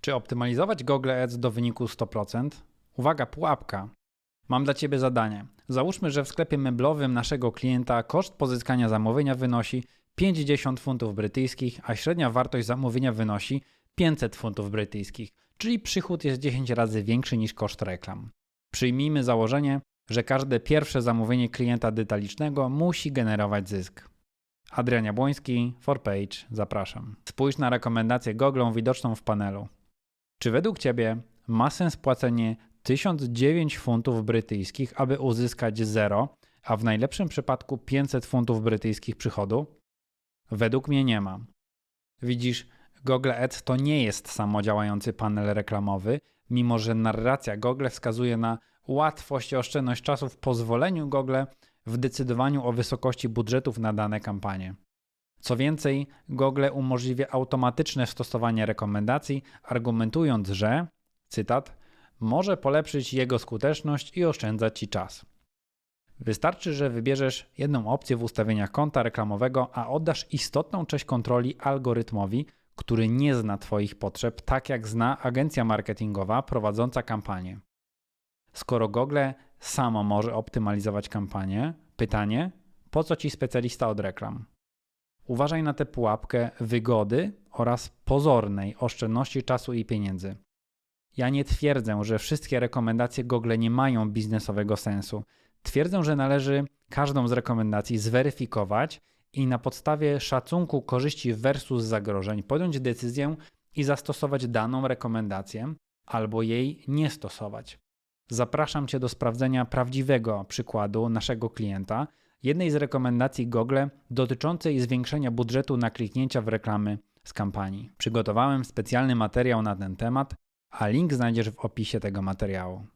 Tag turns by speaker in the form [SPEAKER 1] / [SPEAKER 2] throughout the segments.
[SPEAKER 1] Czy optymalizować Google Ads do wyniku 100%? Uwaga, pułapka. Mam dla Ciebie zadanie. Załóżmy, że w sklepie meblowym naszego klienta koszt pozyskania zamówienia wynosi 50 funtów brytyjskich, a średnia wartość zamówienia wynosi 500 funtów brytyjskich, czyli przychód jest 10 razy większy niż koszt reklam. Przyjmijmy założenie, że każde pierwsze zamówienie klienta detalicznego musi generować zysk. Adrian Jabłoński, 4Page, zapraszam. Spójrz na rekomendację Google widoczną w panelu. Czy według Ciebie ma sens płacenie 1009 funtów brytyjskich, aby uzyskać 0, a w najlepszym przypadku 500 funtów brytyjskich przychodu? Według mnie nie ma. Widzisz, Google Ads to nie jest samodziałający panel reklamowy, mimo że narracja Google wskazuje na łatwość i oszczędność czasu w pozwoleniu Google w decydowaniu o wysokości budżetów na dane kampanie. Co więcej, Google umożliwia automatyczne stosowanie rekomendacji, argumentując, że, cytat, może polepszyć jego skuteczność i oszczędzać Ci czas. Wystarczy, że wybierzesz jedną opcję w ustawieniach konta reklamowego, a oddasz istotną część kontroli algorytmowi, który nie zna Twoich potrzeb, tak jak zna agencja marketingowa prowadząca kampanię. Skoro Google samo może optymalizować kampanię, pytanie, po co Ci specjalista od reklam? Uważaj na tę pułapkę wygody oraz pozornej oszczędności czasu i pieniędzy. Ja nie twierdzę, że wszystkie rekomendacje Google nie mają biznesowego sensu. Twierdzę, że należy każdą z rekomendacji zweryfikować i na podstawie szacunku korzyści versus zagrożeń podjąć decyzję i zastosować daną rekomendację albo jej nie stosować. Zapraszam Cię do sprawdzenia prawdziwego przykładu naszego klienta, jednej z rekomendacji Google dotyczącej zwiększenia budżetu na kliknięcia w reklamy z kampanii. Przygotowałem specjalny materiał na ten temat, a link znajdziesz w opisie tego materiału.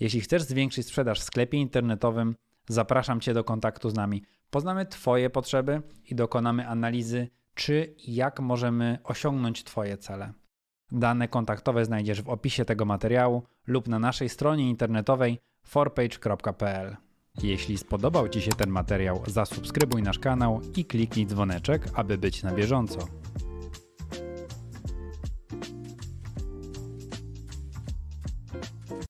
[SPEAKER 1] Jeśli chcesz zwiększyć sprzedaż w sklepie internetowym, zapraszam Cię do kontaktu z nami. Poznamy Twoje potrzeby i dokonamy analizy, czy i jak możemy osiągnąć Twoje cele. Dane kontaktowe znajdziesz w opisie tego materiału lub na naszej stronie internetowej forpage.pl. Jeśli spodobał Ci się ten materiał, zasubskrybuj nasz kanał i kliknij dzwoneczek, aby być na bieżąco.